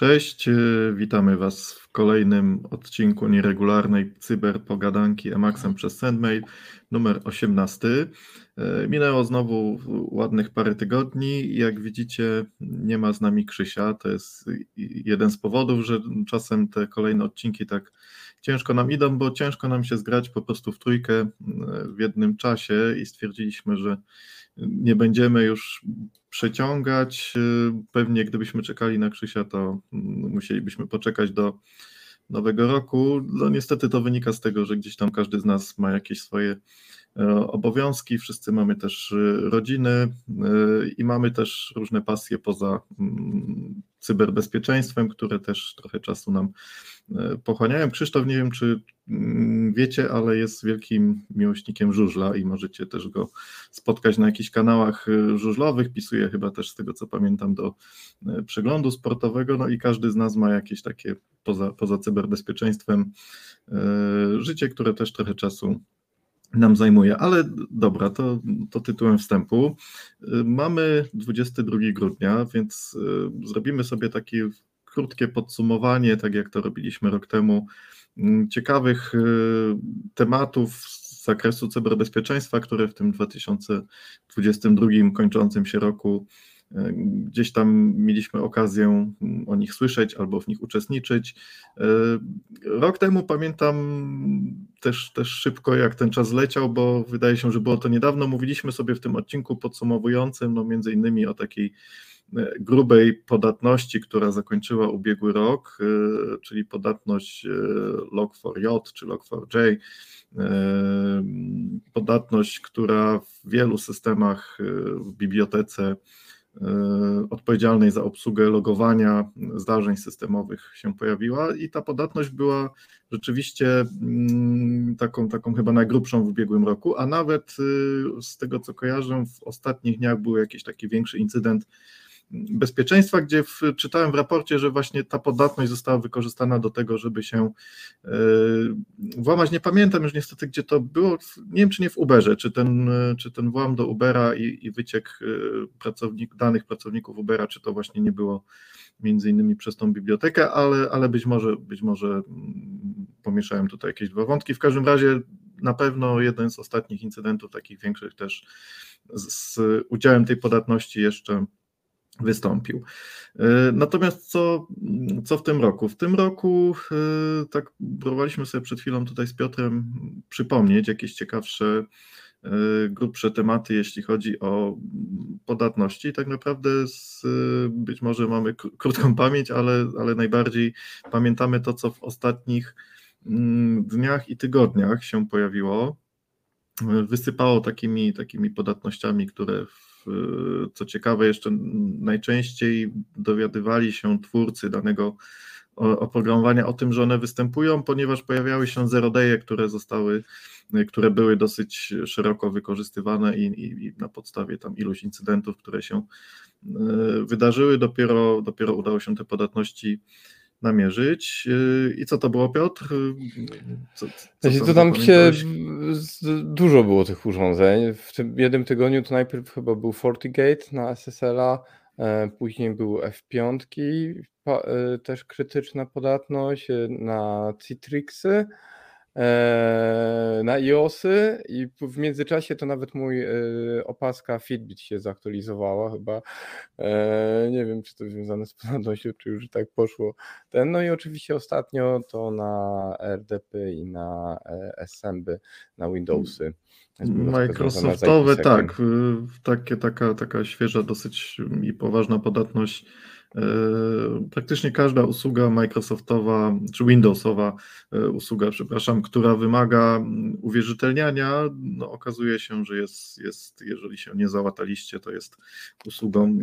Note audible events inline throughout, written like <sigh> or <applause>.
Cześć, y, witamy Was w kolejnym odcinku nieregularnej cyberpogadanki Emaxem przez Sendmail numer 18. Y, minęło znowu ładnych parę tygodni. Jak widzicie, nie ma z nami Krzysia. To jest jeden z powodów, że czasem te kolejne odcinki tak ciężko nam idą, bo ciężko nam się zgrać po prostu w trójkę y, w jednym czasie i stwierdziliśmy, że nie będziemy już przeciągać. Pewnie gdybyśmy czekali na Krzysia, to musielibyśmy poczekać do nowego roku. No niestety to wynika z tego, że gdzieś tam każdy z nas ma jakieś swoje obowiązki, wszyscy mamy też e, rodziny e, i mamy też różne pasje poza mm, cyberbezpieczeństwem, które też trochę czasu nam e, pochłaniają. Krzysztof, nie wiem czy mm, wiecie, ale jest wielkim miłośnikiem żużla i możecie też go spotkać na jakichś kanałach e, żużlowych. Pisuje chyba też z tego co pamiętam do e, przeglądu sportowego, no i każdy z nas ma jakieś takie poza, poza cyberbezpieczeństwem życie, które też trochę czasu nam zajmuje. Ale dobra, to, to tytułem wstępu. Mamy 22 grudnia, więc y, zrobimy sobie takie krótkie podsumowanie, tak jak to robiliśmy rok temu, mm, ciekawych y, tematów z zakresu cyberbezpieczeństwa, które w tym 2022 kończącym się roku Gdzieś tam mieliśmy okazję o nich słyszeć albo w nich uczestniczyć. Rok temu pamiętam też, też szybko, jak ten czas leciał, bo wydaje się, że było to niedawno. Mówiliśmy sobie w tym odcinku podsumowującym, no między innymi o takiej e, grubej podatności, która zakończyła ubiegły rok, e, czyli podatność e, Log4j czy Log4j. Podatność, która w wielu systemach w bibliotece E, odpowiedzialnej za obsługę logowania zdarzeń systemowych się pojawiła i ta podatność była rzeczywiście mm, taką, taką chyba najgrubszą w ubiegłym roku, a nawet y, z tego co kojarzę w ostatnich dniach był jakiś taki większy incydent bezpieczeństwa, gdzie w, czytałem w raporcie, że właśnie ta podatność została wykorzystana do tego, żeby się yy, włamać. Nie pamiętam już niestety, gdzie to było. Nie wiem, czy nie w Uberze, czy ten, czy ten włam do Ubera i, i wyciek e, pracownik, danych pracowników Ubera, czy to właśnie nie było między innymi przez tą bibliotekę, ale, ale być może być może mm, pomieszałem tutaj jakieś dwa wątki. W każdym razie na pewno jeden z ostatnich incydentów takich większych też z, z udziałem tej podatności jeszcze wystąpił. E, natomiast co, co w tym roku? W tym roku e, tak próbowaliśmy sobie przed chwilą tutaj z Piotrem przypomnieć jakieś ciekawsze, e, grubsze tematy, jeśli chodzi o podatności. Tak naprawdę z, być może mamy krótką pamięć, ale, ale najbardziej pamiętamy to, co w ostatnich mm, dniach i tygodniach się pojawiło. Wysypało takimi, takimi podatnościami, które w co ciekawe, jeszcze najczęściej dowiadywali się twórcy danego oprogramowania o tym, że one występują, ponieważ pojawiały się zerodeje, które zostały, które były dosyć szeroko wykorzystywane i, i, i, na podstawie tam iluś incydentów, które się e, wydarzyły, dopiero, dopiero udało się te podatności namierzyć. Y, I co to było, Piotr? Co, co to tam się dużo było tych urządzeń. W tym jednym tygodniu to najpierw chyba był FortiGate na SSL-a, e, później był F5, e, też krytyczna podatność e, na Citrixy. E, na iOSy i w międzyczasie to nawet mój e, opaska Fitbit się zaktualizowała chyba. E, nie wiem, czy to związane z podatnością, czy już tak poszło. Ten, no i oczywiście ostatnio to na RDP i na SMB, na Windowsy. Microsoftowe, tak. Takie, taka, taka świeża dosyć i poważna podatność E, praktycznie każda usługa Microsoftowa czy Windowsowa e, usługa, przepraszam, która wymaga mm, uwierzytelniania, no okazuje się, że jest, jest, jeżeli się nie załataliście, to jest usługą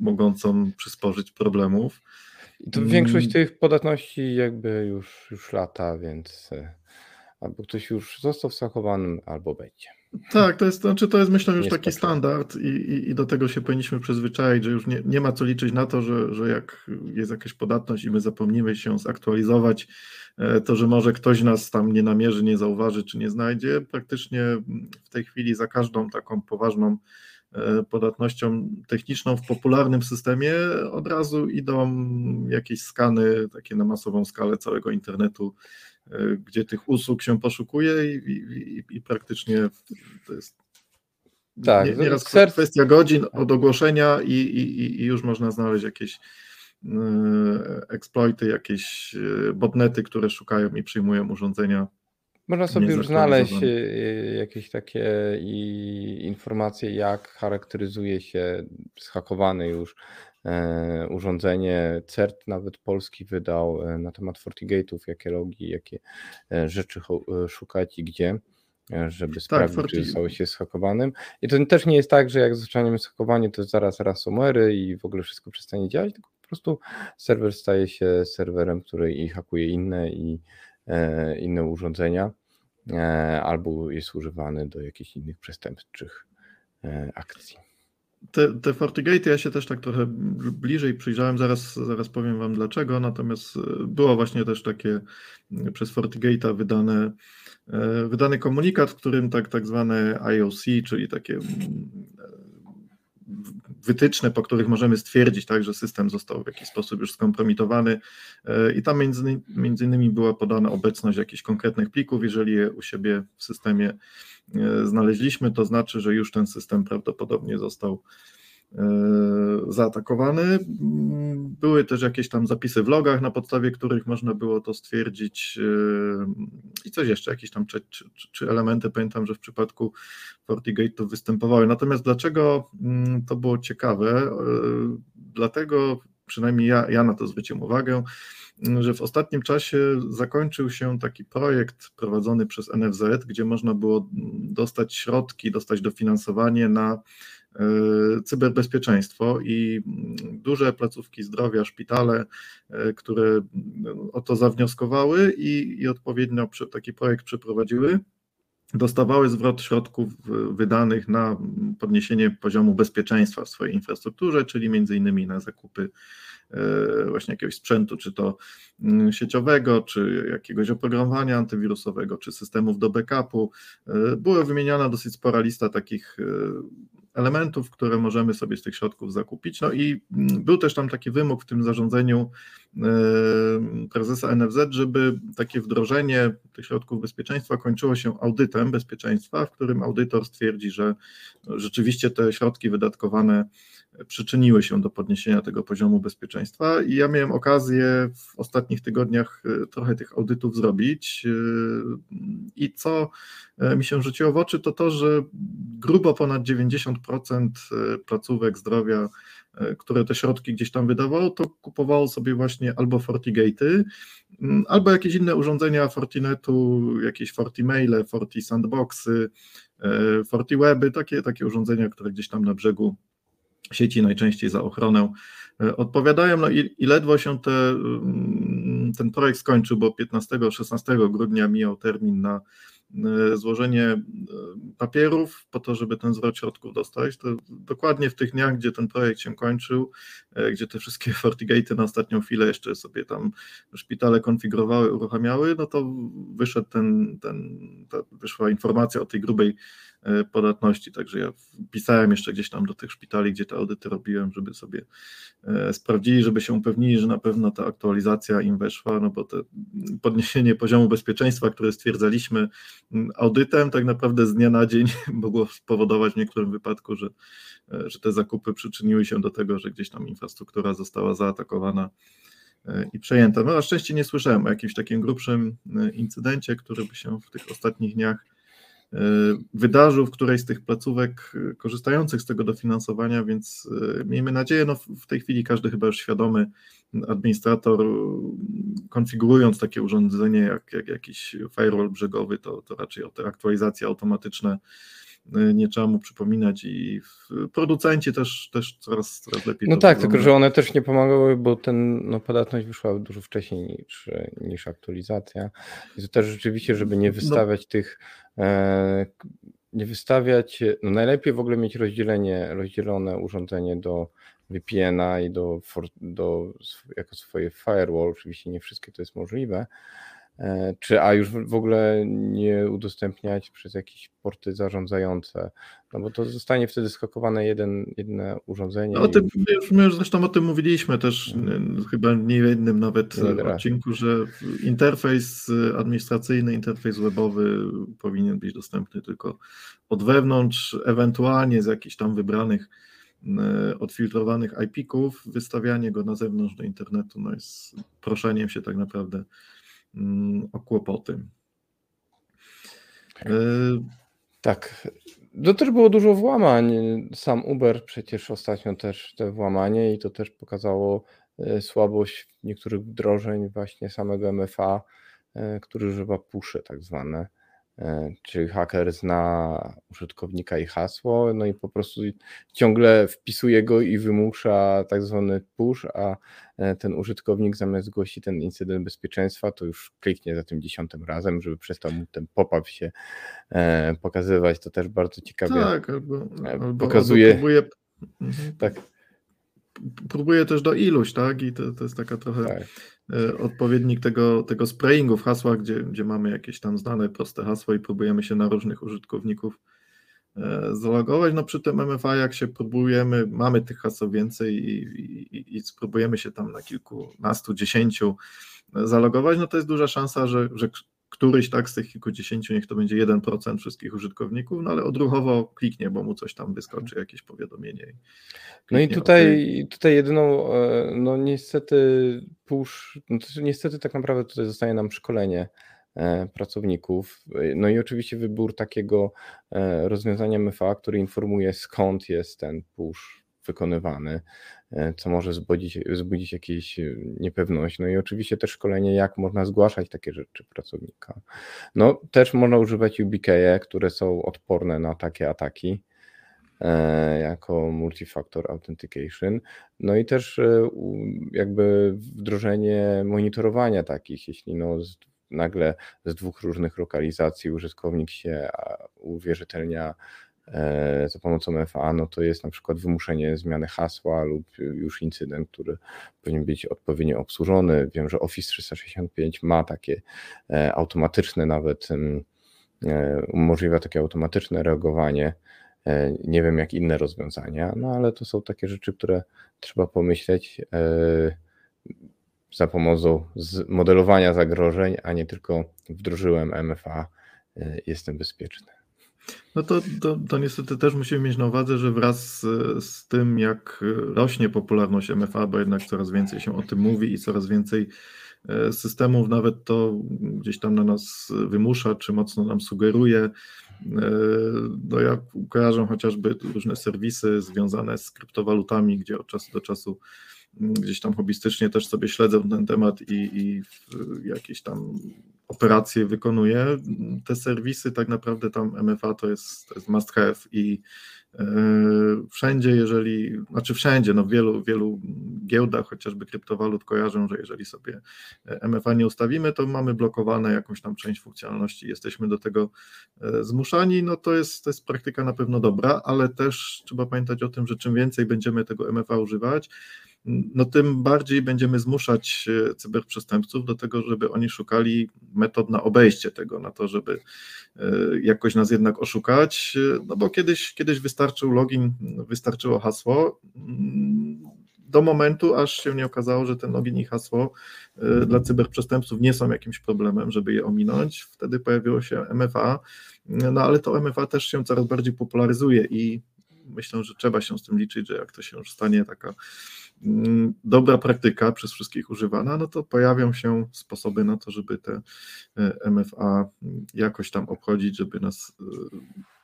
mogącą przysporzyć problemów. I to większość mm. tych podatności jakby już, już lata, więc e, albo ktoś już został wsakowany, albo będzie. Tak, to jest, znaczy to jest myślę już taki standard i, i, i, do tego się powinniśmy przyzwyczaić, że już nie, nie ma co liczyć na to, że, że jak jest jakaś podatność i my zapomnimy się zaktualizować, e, to że może ktoś nas tam nie namierzy, nie zauważy czy nie znajdzie. Praktycznie w tej chwili za każdą taką poważną podatnością techniczną w popularnym systemie, od razu idą jakieś skany takie na masową skalę całego internetu, gdzie tych usług się poszukuje i, i, i praktycznie to jest tak, nie, nieraz kwestia godzin od ogłoszenia i, i, i już można znaleźć jakieś eksploity, jakieś botnety, które szukają i przyjmują urządzenia można sobie już znaleźć y, y, jakieś takie informacje, jak charakteryzuje się zhakowane już urządzenie. CERT nawet polski wydał e, na temat FortiGate'ów, jakie logi, jakie e, rzeczy szukać i gdzie żeby tak, sprawdzić, tak, czy zostało się zhakowanym. I to też nie jest tak, że jak zaczniemy zhakowanie, to zaraz ransomware i w ogóle wszystko przestanie działać, tylko po prostu serwer staje się serwerem, który i hakuje inne i E, inne urządzenia, e, albo jest używany do jakichś innych przestępczych e, akcji. Te, te FortiGate ja się też tak trochę bliżej przyjrzałem, zaraz, zaraz powiem Wam dlaczego, natomiast było właśnie też takie przez FortiGate'a wydane, wydany komunikat, w którym tak, tak zwane IOC, czyli takie wytyczne, po których możemy stwierdzić, tak, że system został w jakiś sposób już skompromitowany. E, i tam między, między innymi była podana obecność jakichś konkretnych plików, jeżeli je u siebie w systemie e, znaleźliśmy, to znaczy, że już ten system prawdopodobnie został zaatakowany. Były też jakieś tam zapisy w logach, na podstawie których można było to stwierdzić e, i coś jeszcze, jakieś tam czy, czy, czy elementy, pamiętam, że w przypadku FortiGate to występowały. Natomiast dlaczego mm, to było ciekawe? E, dlatego, przynajmniej ja, ja na to zwróciłem uwagę, że w ostatnim czasie zakończył się taki projekt prowadzony przez NFZ, gdzie można było dostać środki, dostać dofinansowanie na E, cyberbezpieczeństwo i duże placówki zdrowia, szpitale, e, które o to zawnioskowały i, i odpowiednio taki projekt przeprowadziły, dostawały zwrot środków wydanych na podniesienie poziomu bezpieczeństwa w swojej infrastrukturze, czyli między innymi na zakupy e, właśnie jakiegoś sprzętu, czy to mm, sieciowego, czy jakiegoś oprogramowania antywirusowego, czy systemów do backupu. Była wymieniana dosyć spora lista takich elementów, które możemy sobie z tych środków zakupić. No i mm, był też tam taki wymóg w tym zarządzeniu e, prezesa NFZ, żeby takie wdrożenie tych środków bezpieczeństwa kończyło się audytem bezpieczeństwa, w którym audytor stwierdzi, że rzeczywiście te środki wydatkowane przyczyniły się do podniesienia tego poziomu bezpieczeństwa. I ja miałem okazję w ostatnich tygodniach e, trochę tych audytów zrobić. E, I co e, mi się rzuciło w oczy, to to, że grubo ponad 90% placówek zdrowia, które te środki gdzieś tam wydawało, to kupowało sobie właśnie albo FortiGate'y, albo jakieś inne urządzenia Fortinetu, jakieś FortiMaile, Forti Sandboxy, FortiWeby, takie, takie urządzenia, które gdzieś tam na brzegu sieci, najczęściej za ochronę e, odpowiadają. No i, i ledwo się te, mm, ten projekt skończył, bo 15-16 grudnia mijał termin na e, złożenie e, papierów po to, żeby ten zwrot środków dostać. To dokładnie w tych dniach, gdzie ten projekt się kończył, gdzie te wszystkie <laughs> FortiGate'y na ostatnią chwilę jeszcze sobie tam szpitale konfigurowały, uruchamiały, no to wyszedł ten, ten wyszła informacja o tej grubej podatności. Także ja pisałem jeszcze gdzieś tam do tych szpitali, gdzie te audyty robiłem, żeby sobie e, sprawdzili, żeby się upewnili, że na pewno ta aktualizacja im weszła, no bo to podniesienie poziomu bezpieczeństwa, które stwierdzaliśmy audytem, tak naprawdę z dnia na dzień <laughs> mogło spowodować w niektórym wypadku, że, e, że te zakupy przyczyniły się do tego, że gdzieś tam infrastruktura została zaatakowana i przejęta. No na szczęście nie słyszałem o jakimś takim grubszym incydencie, który by się w tych ostatnich dniach E, wydarzył w którejś z tych placówek e, korzystających z tego dofinansowania, więc e, miejmy nadzieję, no w tej chwili każdy chyba już świadomy administrator, konfigurując takie urządzenie jak, jak jakiś firewall brzegowy, to, to raczej aktualizacje automatyczne nie trzeba mu przypominać i producenci też, też coraz, coraz lepiej. No tak, tylko że one też nie pomagały, bo ten, no, podatność wyszła dużo wcześniej niż, niż aktualizacja. I to też rzeczywiście, żeby nie no. wystawiać no. tych e, nie wystawiać, no najlepiej w ogóle mieć rozdzielenie, rozdzielone urządzenie do VPN-a i do, do, jako swoje firewall, oczywiście nie wszystkie to jest możliwe, czy a już w ogóle nie udostępniać przez jakieś porty zarządzające, no bo to zostanie wtedy skakowane jeden, jedno urządzenie. No, o tym, my, już, my już zresztą o tym mówiliśmy też hmm. chyba nie w jednym nawet nie odcinku, że interfejs administracyjny, interfejs webowy powinien być dostępny tylko od wewnątrz, ewentualnie z jakichś tam wybranych odfiltrowanych IP-ków, wystawianie go na zewnątrz do internetu no jest proszeniem się tak naprawdę o kłopoty. Tak. To też było dużo włamań. Sam Uber przecież ostatnio też te włamanie i to też pokazało e, słabość niektórych wdrożeń właśnie samego MFA, e, który używa pusze tak zwane. E, czy haker zna użytkownika i hasło, no i po prostu ciągle wpisuje go i wymusza tak zwany push, a e, ten użytkownik zamiast zgłosić ten incydent bezpieczeństwa, to już kliknie za tym dziesiątym razem, żeby przestał mu ten pop-up się e, pokazywać. To też bardzo ciekawie tak, albo, pokazuje. Albo próbuje... Tak próbuje też do iluś, tak? I to, to jest taka trochę tak. E, odpowiednik tego, tego sprayingu w hasłach, gdzie, gdzie mamy jakieś tam znane, proste hasło i próbujemy się na różnych użytkowników e, zalogować. No przy tym MFA, jak się próbujemy, mamy tych haseł więcej i, i, i spróbujemy się tam na kilkunastu, dziesięciu zalogować, no to jest duża szansa, że, że któryś tak z tych kilkudziesięciu, niech to będzie 1% wszystkich użytkowników, no ale odruchowo kliknie, bo mu coś tam wyskoczy, jakieś powiadomienie. No i tutaj, tutaj jedyną, e, no niestety push, no niestety tak naprawdę tutaj zostaje nam szkolenie e, pracowników. No i oczywiście wybór takiego e, rozwiązania MFA, który informuje skąd jest ten push wykonywany. E, co może wzbudzić, wzbudzić jakieś e, niepewność. No i oczywiście też szkolenie, jak można zgłaszać takie rzeczy pracownika. No też można używać UBKE, które są odporne na takie ataki e, jako multifactor authentication. No i też jakby wdrożenie monitorowania takich, jeśli no nagle z dwóch różnych lokalizacji użytkownik się uwierzytelnia za pomocą FA, no to jest na przykład wymuszenie zmiany hasła lub już incydent, który powinien być odpowiednio obsłużony. Wiem, że Office 365 ma takie e, automatyczne nawet, e, umożliwia takie automatyczne reagowanie. Nie wiem jak inne rozwiązania, no ale to są takie rzeczy, które trzeba pomyśleć za pomocą modelowania zagrożeń, a nie tylko wdrożyłem MFA, jestem bezpieczny. No to, to, to niestety też musimy mieć na uwadze, że wraz z, z, tym, jak rośnie popularność MFA, bo jednak coraz więcej się o tym mówi i coraz więcej e, systemów nawet to gdzieś tam na nas wymusza, czy mocno nam sugeruje. E, no ja kojarzę chociażby różne serwisy związane z kryptowalutami, gdzie od czasu do czasu gdzieś tam hobbystycznie też sobie śledzę ten temat i, i jakieś tam operacje wykonuje. Te serwisy tak naprawdę tam MFA to jest, to jest must have i e, wszędzie, jeżeli, znaczy wszędzie, no w wielu, wielu giełdach, chociażby kryptowalut kojarzą, że jeżeli sobie MFA nie ustawimy, to mamy blokowane jakąś tam część funkcjonalności, jesteśmy do tego e, zmuszani, no to jest, to jest praktyka na pewno dobra, ale też trzeba pamiętać o tym, że czym więcej będziemy tego MFA używać, no tym bardziej będziemy zmuszać e, cyberprzestępców do tego, żeby oni szukali metod na obejście tego, na to, żeby e, jakoś nas jednak oszukać, e, no bo kiedyś, kiedyś wystarczył login, wystarczyło hasło, mm, do momentu, aż się nie okazało, że ten login i hasło dla cyberprzestępców nie są jakimś problemem, żeby je ominąć. Wtedy pojawiło się MFA, no ale to MFA też się coraz bardziej popularyzuje i myślę, że trzeba się z tym liczyć, że jak to się już stanie taka dobra praktyka przez wszystkich używana, no to pojawią się sposoby na to, żeby te e, MFA jakoś tam obchodzić, żeby nas e,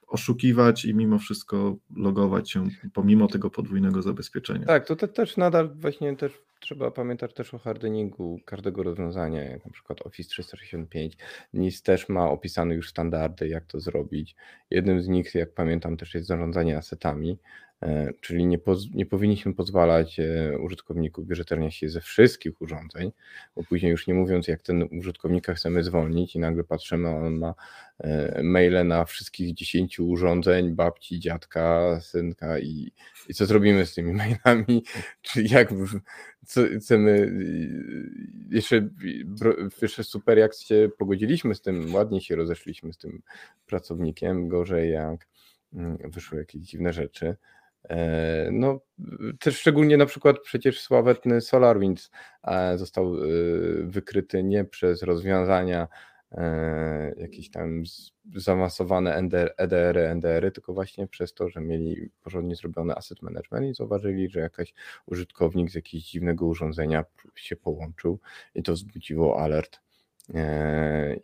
oszukiwać i mimo wszystko logować się pomimo tego podwójnego zabezpieczenia. Tak, to te, też nadal właśnie też trzeba pamiętać też o hardeningu każdego rozwiązania, jak na przykład Office 365. NIS też ma opisane już standardy, jak to zrobić. Jednym z nich, jak pamiętam, też jest zarządzanie asetami, czyli nie, poz, nie powinniśmy pozwalać e, użytkowników bieżeternia się ze wszystkich urządzeń, bo później już nie mówiąc, jak ten użytkownika chcemy zwolnić i nagle patrzymy, on ma e, maile na wszystkich 10 urządzeń, babci, dziadka, synka i, i co zrobimy z tymi <laughs> mailami, czy jak co chcemy, jeszcze, jeszcze super jak się pogodziliśmy z tym, ładnie się rozeszliśmy z tym pracownikiem, gorzej jak mm, wyszły jakieś dziwne rzeczy. E, no, też szczególnie na przykład przecież sławetny SolarWinds e, został e, wykryty nie przez rozwiązania jakieś tam zaawansowane EDR-y, NDR-y, tylko właśnie przez to, że mieli porządnie zrobiony asset management i zauważyli, że jakaś użytkownik z jakiegoś dziwnego urządzenia się połączył i to wzbudziło alert.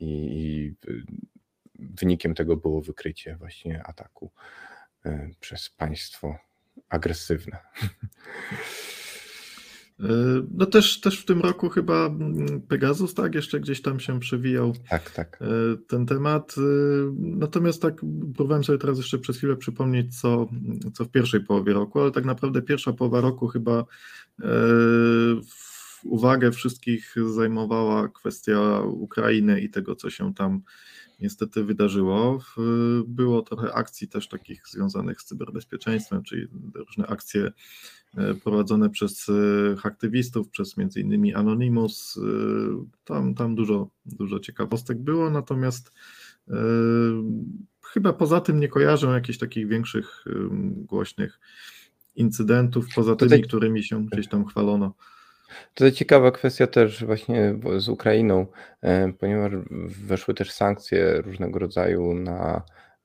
I wynikiem tego było wykrycie właśnie ataku przez państwo agresywne. E, no też, też w tym roku chyba mm, Pegasus, tak, jeszcze gdzieś tam się przewijał tak, tak. E, ten temat. E, natomiast tak próbowałem sobie teraz jeszcze przez chwilę przypomnieć, co, co w pierwszej połowie roku, ale tak naprawdę pierwsza połowa roku chyba uwagę wszystkich zajmowała kwestia Ukrainy i tego, co się tam niestety wydarzyło. Było trochę akcji też takich związanych z cyberbezpieczeństwem, czyli różne akcje e, prowadzone przez e, aktywistów, przez między innymi Anonymous. E, tam, tam dużo, dużo ciekawostek było, natomiast chyba poza tym nie kojarzę jakichś takich większych, głośnych incydentów, poza tymi, którymi się gdzieś tam chwalono. To ciekawa kwestia też właśnie z Ukrainą, e, ponieważ weszły też sankcje różnego rodzaju na,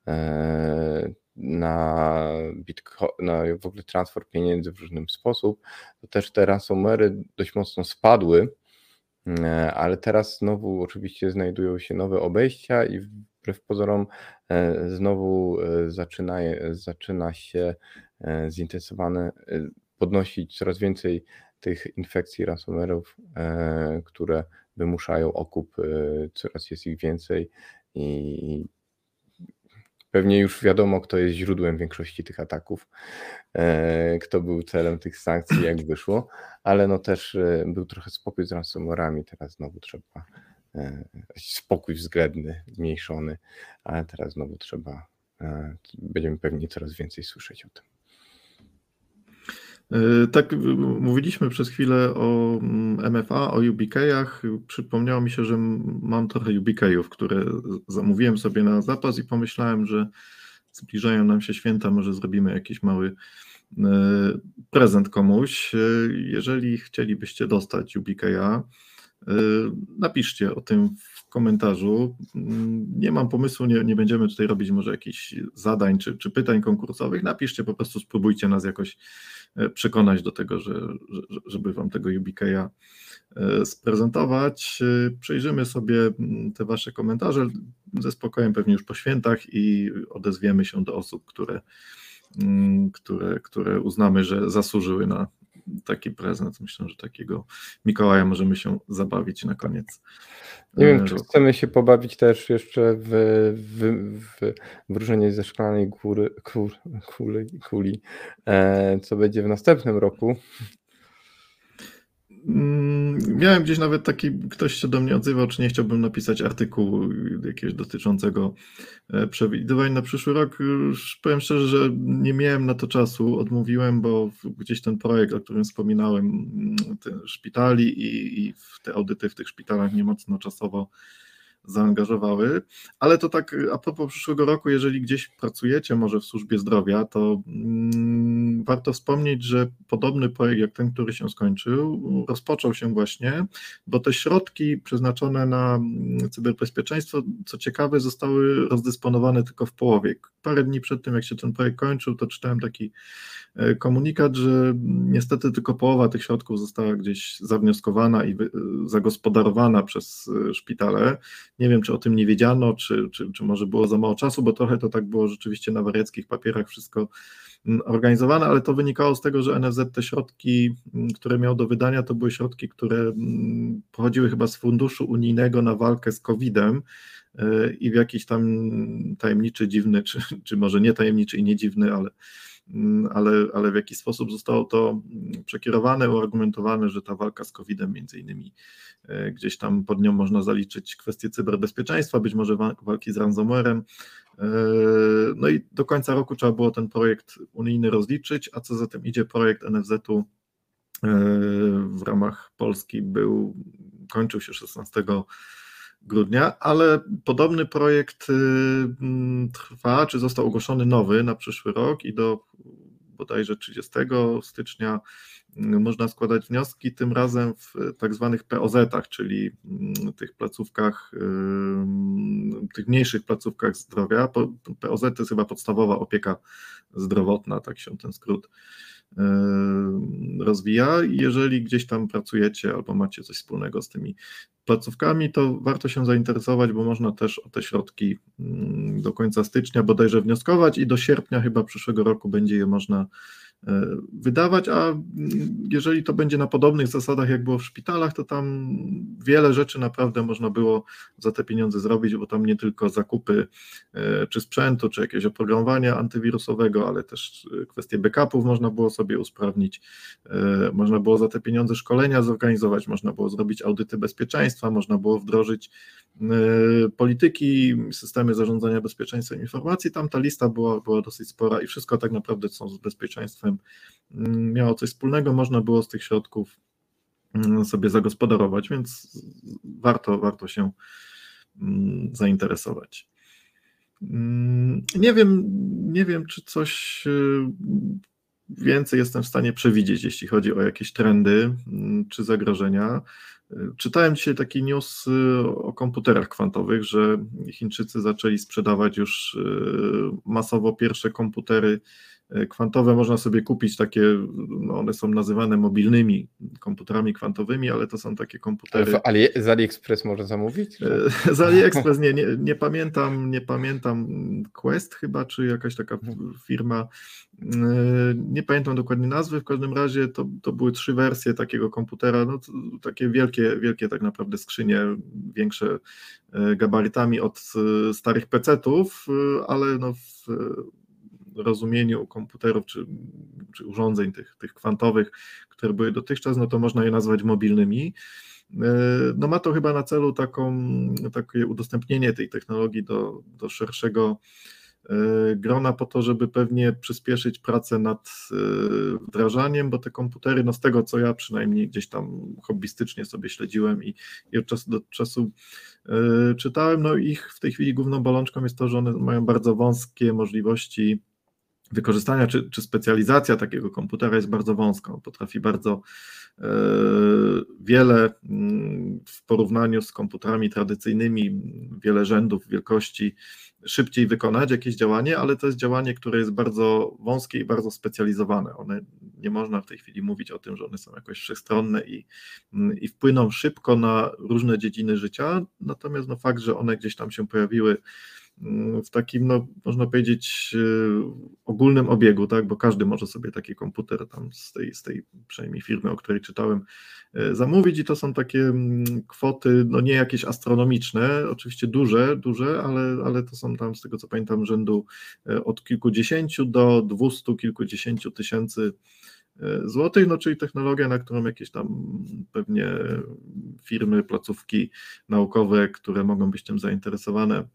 e, na, Bitcoin, na w ogóle transfer pieniędzy w różny sposób, to też te ransomery dość mocno spadły, e, ale teraz znowu oczywiście znajdują się nowe obejścia i wbrew pozorom znowu zaczyna, zaczyna się zintensywowane podnosić coraz więcej tych infekcji ransomware'ów, e, które wymuszają okup, e, coraz jest ich więcej i pewnie już wiadomo, kto jest źródłem większości tych ataków, e, kto był celem tych sankcji, jak wyszło, ale no też był trochę spokój z ransomware'ami, teraz znowu trzeba spokój względny, zmniejszony, ale teraz znowu trzeba, będziemy pewnie coraz więcej słyszeć o tym. E, tak, mówiliśmy przez chwilę o MFA, o UBK-ach. Przypomniało mi się, że mam trochę UBK-ów, które zamówiłem sobie na zapas i pomyślałem, że zbliżają nam się święta, może zrobimy jakiś mały e, prezent komuś. E, jeżeli chcielibyście dostać UBK-a, napiszcie o tym w komentarzu. Nie mam pomysłu, nie, nie będziemy tutaj robić może jakichś zadań czy, czy pytań konkursowych. Napiszcie, po prostu spróbujcie nas jakoś przekonać do tego, że, żeby Wam tego UBK'a e, sprezentować. E, przejrzymy sobie te Wasze komentarze ze spokojem pewnie już po świętach i odezwiemy się do osób, które, które, które uznamy, że zasłużyły na taki prezent. Myślę, że takiego Mikołaja możemy się zabawić na koniec. Nie wiem, czy chcemy się pobawić też jeszcze w, w, w wróżenie ze szklanej góry, kur, kuli, kuli, e, co będzie w następnym roku. Mm, miałem gdzieś nawet taki, ktoś się do mnie odzywał, czy nie chciałbym napisać artykułu jakiegoś dotyczącego e, przewidywań na przyszły rok. Powiem szczerze, że nie miałem na to czasu, odmówiłem, bo gdzieś ten projekt, o którym wspominałem, mm, szpitali i, i te audyty w tych szpitalach nie mocno czasowo zaangażowały. Ale to tak a propos przyszłego roku, jeżeli gdzieś pracujecie może w służbie zdrowia, to mm, warto wspomnieć, że podobny projekt jak ten, który się skończył, rozpoczął się właśnie, bo te środki przeznaczone na mm, cyberbezpieczeństwo, co ciekawe, zostały rozdysponowane tylko w połowie. Parę dni przed tym, jak się ten projekt kończył, to czytałem taki e, komunikat, że niestety tylko połowa tych środków została gdzieś zawnioskowana i zagospodarowana przez e, szpitale. Nie wiem, czy o tym nie wiedziano, czy, czy, czy może było za mało czasu, bo trochę to tak było rzeczywiście na wariackich papierach wszystko mm, organizowane, ale to wynikało z tego, że NFZ te środki, mm, które miał do wydania, to były środki, które mm, pochodziły chyba z funduszu unijnego na walkę z COVID-em e, i w jakiś tam tajemniczy, dziwny, czy, czy może nie tajemniczy i nie dziwny, ale ale, ale w jaki sposób zostało to przekierowane, uargumentowane, że ta walka z COVID-em między innymi gdzieś tam pod nią można zaliczyć kwestie cyberbezpieczeństwa, być może walki z ransomwarem. No i do końca roku trzeba było ten projekt unijny rozliczyć, a co za tym idzie projekt NFZ-u w ramach Polski był, kończył się 16 grudnia, ale podobny projekt y, mm, trwa, czy został ogłoszony nowy na przyszły rok i do bodajże 30 stycznia mm, można składać wnioski, tym razem w tak zwanych POZ-ach, czyli mm, tych placówkach, y, tych mniejszych placówkach zdrowia. POZ to jest chyba podstawowa opieka zdrowotna, tak się ten skrót rozwija. Jeżeli gdzieś tam pracujecie albo macie coś wspólnego z tymi placówkami, to warto się zainteresować, bo można też o te środki mm, do końca stycznia bodajże wnioskować i do sierpnia chyba przyszłego roku będzie je można E, wydawać, a jeżeli to będzie na podobnych zasadach, jak było w szpitalach, to tam wiele rzeczy naprawdę można było za te pieniądze zrobić, bo tam nie tylko zakupy e, czy sprzętu, czy jakieś oprogramowania antywirusowego, ale też e, kwestie backupów można było sobie usprawnić, można było za te pieniądze szkolenia zorganizować, można było zrobić audyty bezpieczeństwa, można było wdrożyć polityki, systemy zarządzania bezpieczeństwem informacji, tam ta lista była, była dosyć spora i wszystko tak naprawdę są z bezpieczeństwem Mm, miało coś wspólnego, można było z tych środków mm, sobie zagospodarować, więc warto, warto się mm, zainteresować. Nie wiem, nie wiem, czy coś y, więcej jestem w stanie przewidzieć, jeśli chodzi o jakieś trendy czy zagrożenia. Czytałem dzisiaj taki news y, o komputerach kwantowych, że Chińczycy zaczęli sprzedawać już y, masowo pierwsze komputery kwantowe można sobie kupić takie, no one są nazywane mobilnymi komputerami kwantowymi, ale to są takie komputery. Ale Ali, z AliExpress można zamówić? E, z AliExpress nie, nie, nie pamiętam, nie pamiętam Quest chyba, czy jakaś taka mhm. firma. E, nie pamiętam dokładnie nazwy, w każdym razie to, to były trzy wersje takiego komputera, no takie wielkie, wielkie tak naprawdę skrzynie, większe gabarytami od starych PC-ów, ale no w rozumieniu komputerów czy, czy urządzeń tych, tych kwantowych, które były dotychczas, no to można je nazwać mobilnymi. E, no ma to chyba na celu taką, takie udostępnienie tej technologii do, do szerszego e, grona po to, żeby pewnie przyspieszyć pracę nad e, wdrażaniem, bo te komputery, no z tego co ja przynajmniej gdzieś tam hobbystycznie sobie śledziłem i, i od czasu do czasu czytałem, no ich w tej chwili główną bolączką jest to, że one mają bardzo wąskie możliwości wykorzystania czy, czy specjalizacja takiego komputera jest bardzo wąska. On potrafi bardzo e, wiele mm, w porównaniu z komputerami tradycyjnymi, wiele rzędów wielkości szybciej wykonać jakieś działanie, ale to jest działanie, które jest bardzo wąskie i bardzo specjalizowane. One nie można w tej chwili mówić o tym, że one są jakoś wszechstronne i, mm, i wpłyną szybko na różne dziedziny życia, natomiast no fakt, że one gdzieś tam się pojawiły w takim, no, można powiedzieć, e, ogólnym obiegu, tak, bo każdy może sobie taki komputer tam z tej, z tej przynajmniej firmy, o której czytałem, e, zamówić i to są takie mm, kwoty, no nie jakieś astronomiczne, oczywiście duże, duże, ale, ale to są tam z tego co pamiętam rzędu e, od kilkudziesięciu do dwustu kilkudziesięciu tysięcy złotych, no czyli technologia, na którą jakieś tam pewnie firmy, placówki naukowe, które mogą być tym zainteresowane,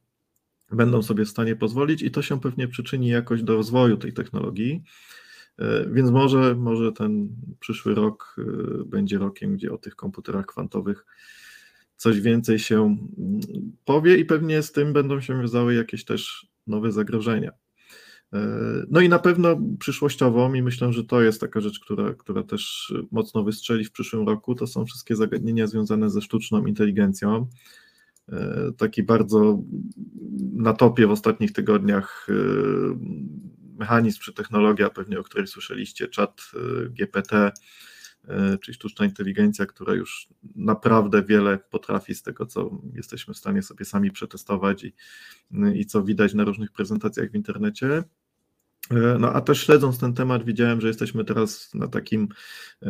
będą sobie w stanie pozwolić i to się pewnie przyczyni jakoś do rozwoju tej technologii. E, więc może, może ten przyszły rok e, będzie rokiem, gdzie o tych komputerach kwantowych coś więcej się mm, powie i pewnie z tym będą się wiązały jakieś też nowe zagrożenia. E, no i na pewno przyszłościowo, i myślę, że to jest taka rzecz, która, która też mocno wystrzeli w przyszłym roku, to są wszystkie zagadnienia związane ze sztuczną inteligencją. E, taki bardzo na topie w ostatnich tygodniach e, mechanizm czy technologia, pewnie o której słyszeliście, chat e, GPT, czyli sztuczna inteligencja, która już naprawdę wiele potrafi z tego, co jesteśmy w stanie sobie sami przetestować i, i co widać na różnych prezentacjach w internecie. E, no a też śledząc ten temat, widziałem, że jesteśmy teraz na takim, e,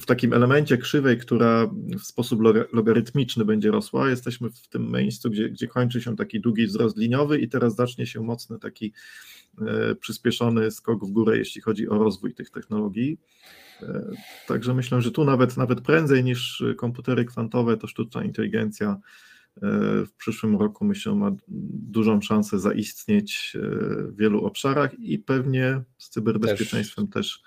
w takim elemencie krzywej, która w sposób logarytmiczny będzie rosła. Jesteśmy w tym miejscu, gdzie, gdzie kończy się taki długi wzrost liniowy i teraz zacznie się mocny taki e, przyspieszony skok w górę, jeśli chodzi o rozwój tych technologii. Także myślę, że tu nawet, nawet prędzej niż komputery kwantowe, to sztuczna inteligencja w przyszłym roku myślę ma dużą szansę zaistnieć e, w wielu obszarach i pewnie z cyberbezpieczeństwem też. też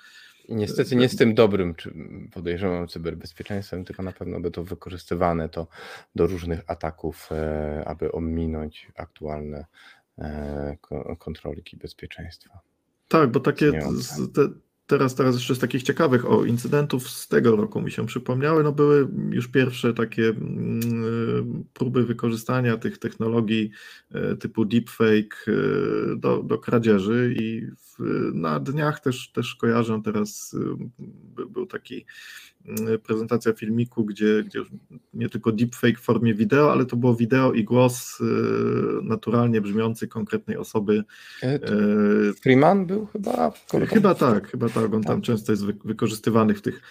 niestety nie z tym dobrym, czy podejrzewam cyberbezpieczeństwem, tylko na pewno by to wykorzystywane to do różnych ataków, e, aby ominąć aktualne e, kontrolki bezpieczeństwa. Tak, bo takie te, teraz, teraz jeszcze z takich ciekawych o incydentów z tego roku mi się przypomniały, no były już pierwsze takie mm, próby wykorzystania tych technologii e, typu deepfake e, do, do kradzieży i w, na dniach też, też kojarzę teraz, e, był taki prezentacja filmiku, gdzie, gdzie nie tylko deepfake w formie wideo, ale to było wideo i głos y, naturalnie brzmiący konkretnej osoby. E, Freeman był chyba? Chyba tak, chyba tak. On tam tak. często jest wykorzystywany w tych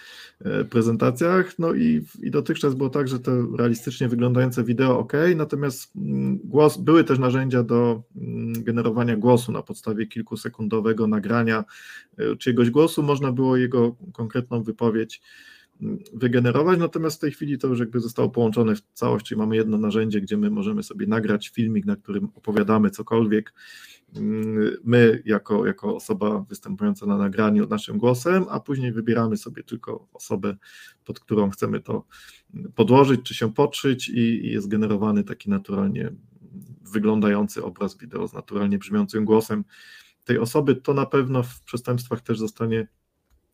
e, prezentacjach. No i, i dotychczas było tak, że to realistycznie wyglądające wideo ok, natomiast mm, głos, były też narzędzia do mm, generowania głosu na podstawie kilkusekundowego nagrania e, czyjegoś głosu. Można było jego konkretną wypowiedź wygenerować, natomiast w tej chwili to już jakby zostało połączone w całość, czyli mamy jedno narzędzie, gdzie my możemy sobie nagrać filmik, na którym opowiadamy cokolwiek, my jako, jako osoba występująca na nagraniu naszym głosem, a później wybieramy sobie tylko osobę, pod którą chcemy to podłożyć, czy się podszyć i, i jest generowany taki naturalnie wyglądający obraz wideo z naturalnie brzmiącym głosem tej osoby. To na pewno w przestępstwach też zostanie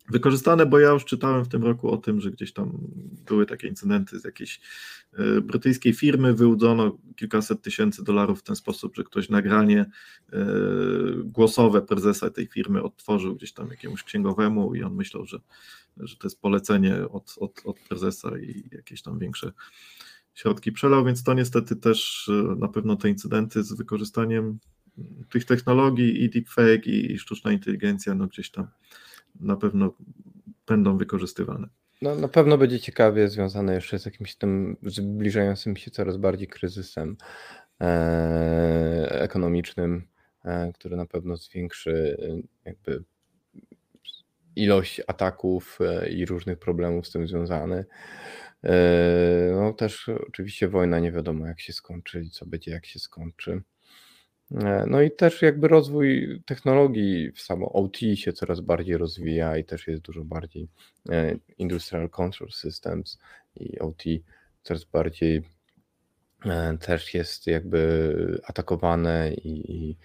wykorzystane, bo ja już czytałem w tym roku o tym, że gdzieś tam były takie incydenty z jakiejś e, brytyjskiej firmy, wyłudzono kilkaset tysięcy dolarów w ten sposób, że ktoś nagranie e, głosowe prezesa tej firmy odtworzył gdzieś tam jakiemuś księgowemu i on myślał, że, że to jest polecenie od, od, od prezesa i jakieś tam większe środki przelał, więc to niestety też e, na pewno te incydenty z wykorzystaniem tych technologii i deepfake i, i sztuczna inteligencja, no gdzieś tam na pewno będą wykorzystywane. No, na pewno będzie ciekawie związane jeszcze z jakimś tym zbliżającym się coraz bardziej kryzysem e, ekonomicznym, e, który na pewno zwiększy e, jakby ilość ataków e, i różnych problemów z tym związany. E, no też oczywiście wojna nie wiadomo jak się skończy i co będzie jak się skończy. E, no i też jakby rozwój technologii w samo OT się coraz bardziej rozwija i też jest dużo bardziej e, Industrial Control Systems i OT coraz bardziej e, też jest jakby atakowane i, i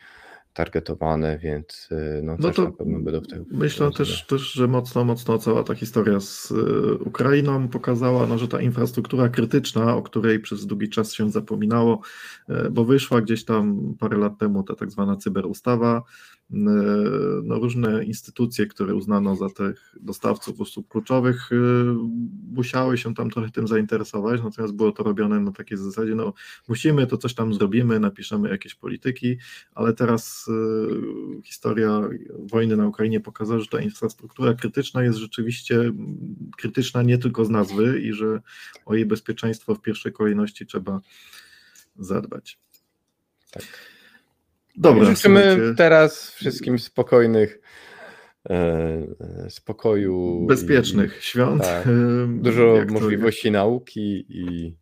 targetowane, więc y, no, no to na pewno będą w. Myślę też, też, że mocno, mocno cała ta historia z y, Ukrainą pokazała, no, że ta infrastruktura krytyczna, o której przez długi czas się zapominało, y, bo wyszła gdzieś tam parę lat temu ta tak zwana cyberustawa, no, różne instytucje, które uznano za tych dostawców usług kluczowych, e, musiały się tam trochę tym zainteresować, natomiast było to robione na takiej zasadzie, no musimy, to coś tam zrobimy, napiszemy jakieś polityki, ale teraz e, historia wojny na Ukrainie pokazała, że ta infrastruktura krytyczna jest rzeczywiście krytyczna nie tylko z nazwy i że o jej bezpieczeństwo w pierwszej kolejności trzeba zadbać. Tak. Dobra, Życzymy słuchajcie. teraz wszystkim spokojnych e, e, spokoju. Bezpiecznych i, świąt. Tak, dużo możliwości nauki i,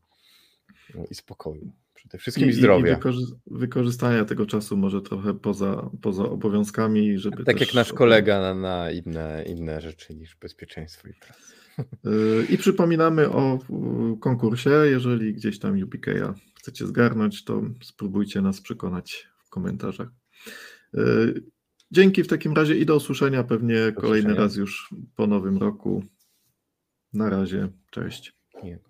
no, i spokoju. Przede wszystkim I, zdrowia. I wykorzy- wykorzystania tego czasu może trochę poza, poza obowiązkami, żeby. Tak jak nasz kolega na, na inne, inne rzeczy niż bezpieczeństwo i praca. E, I przypominamy o konkursie. Jeżeli gdzieś tam UPK chcecie zgarnąć, to spróbujcie nas przekonać komentarzach. E, dzięki w takim razie i do usłyszenia pewnie do kolejny usłyszenia. raz już po nowym roku. Na razie, cześć. Miłego.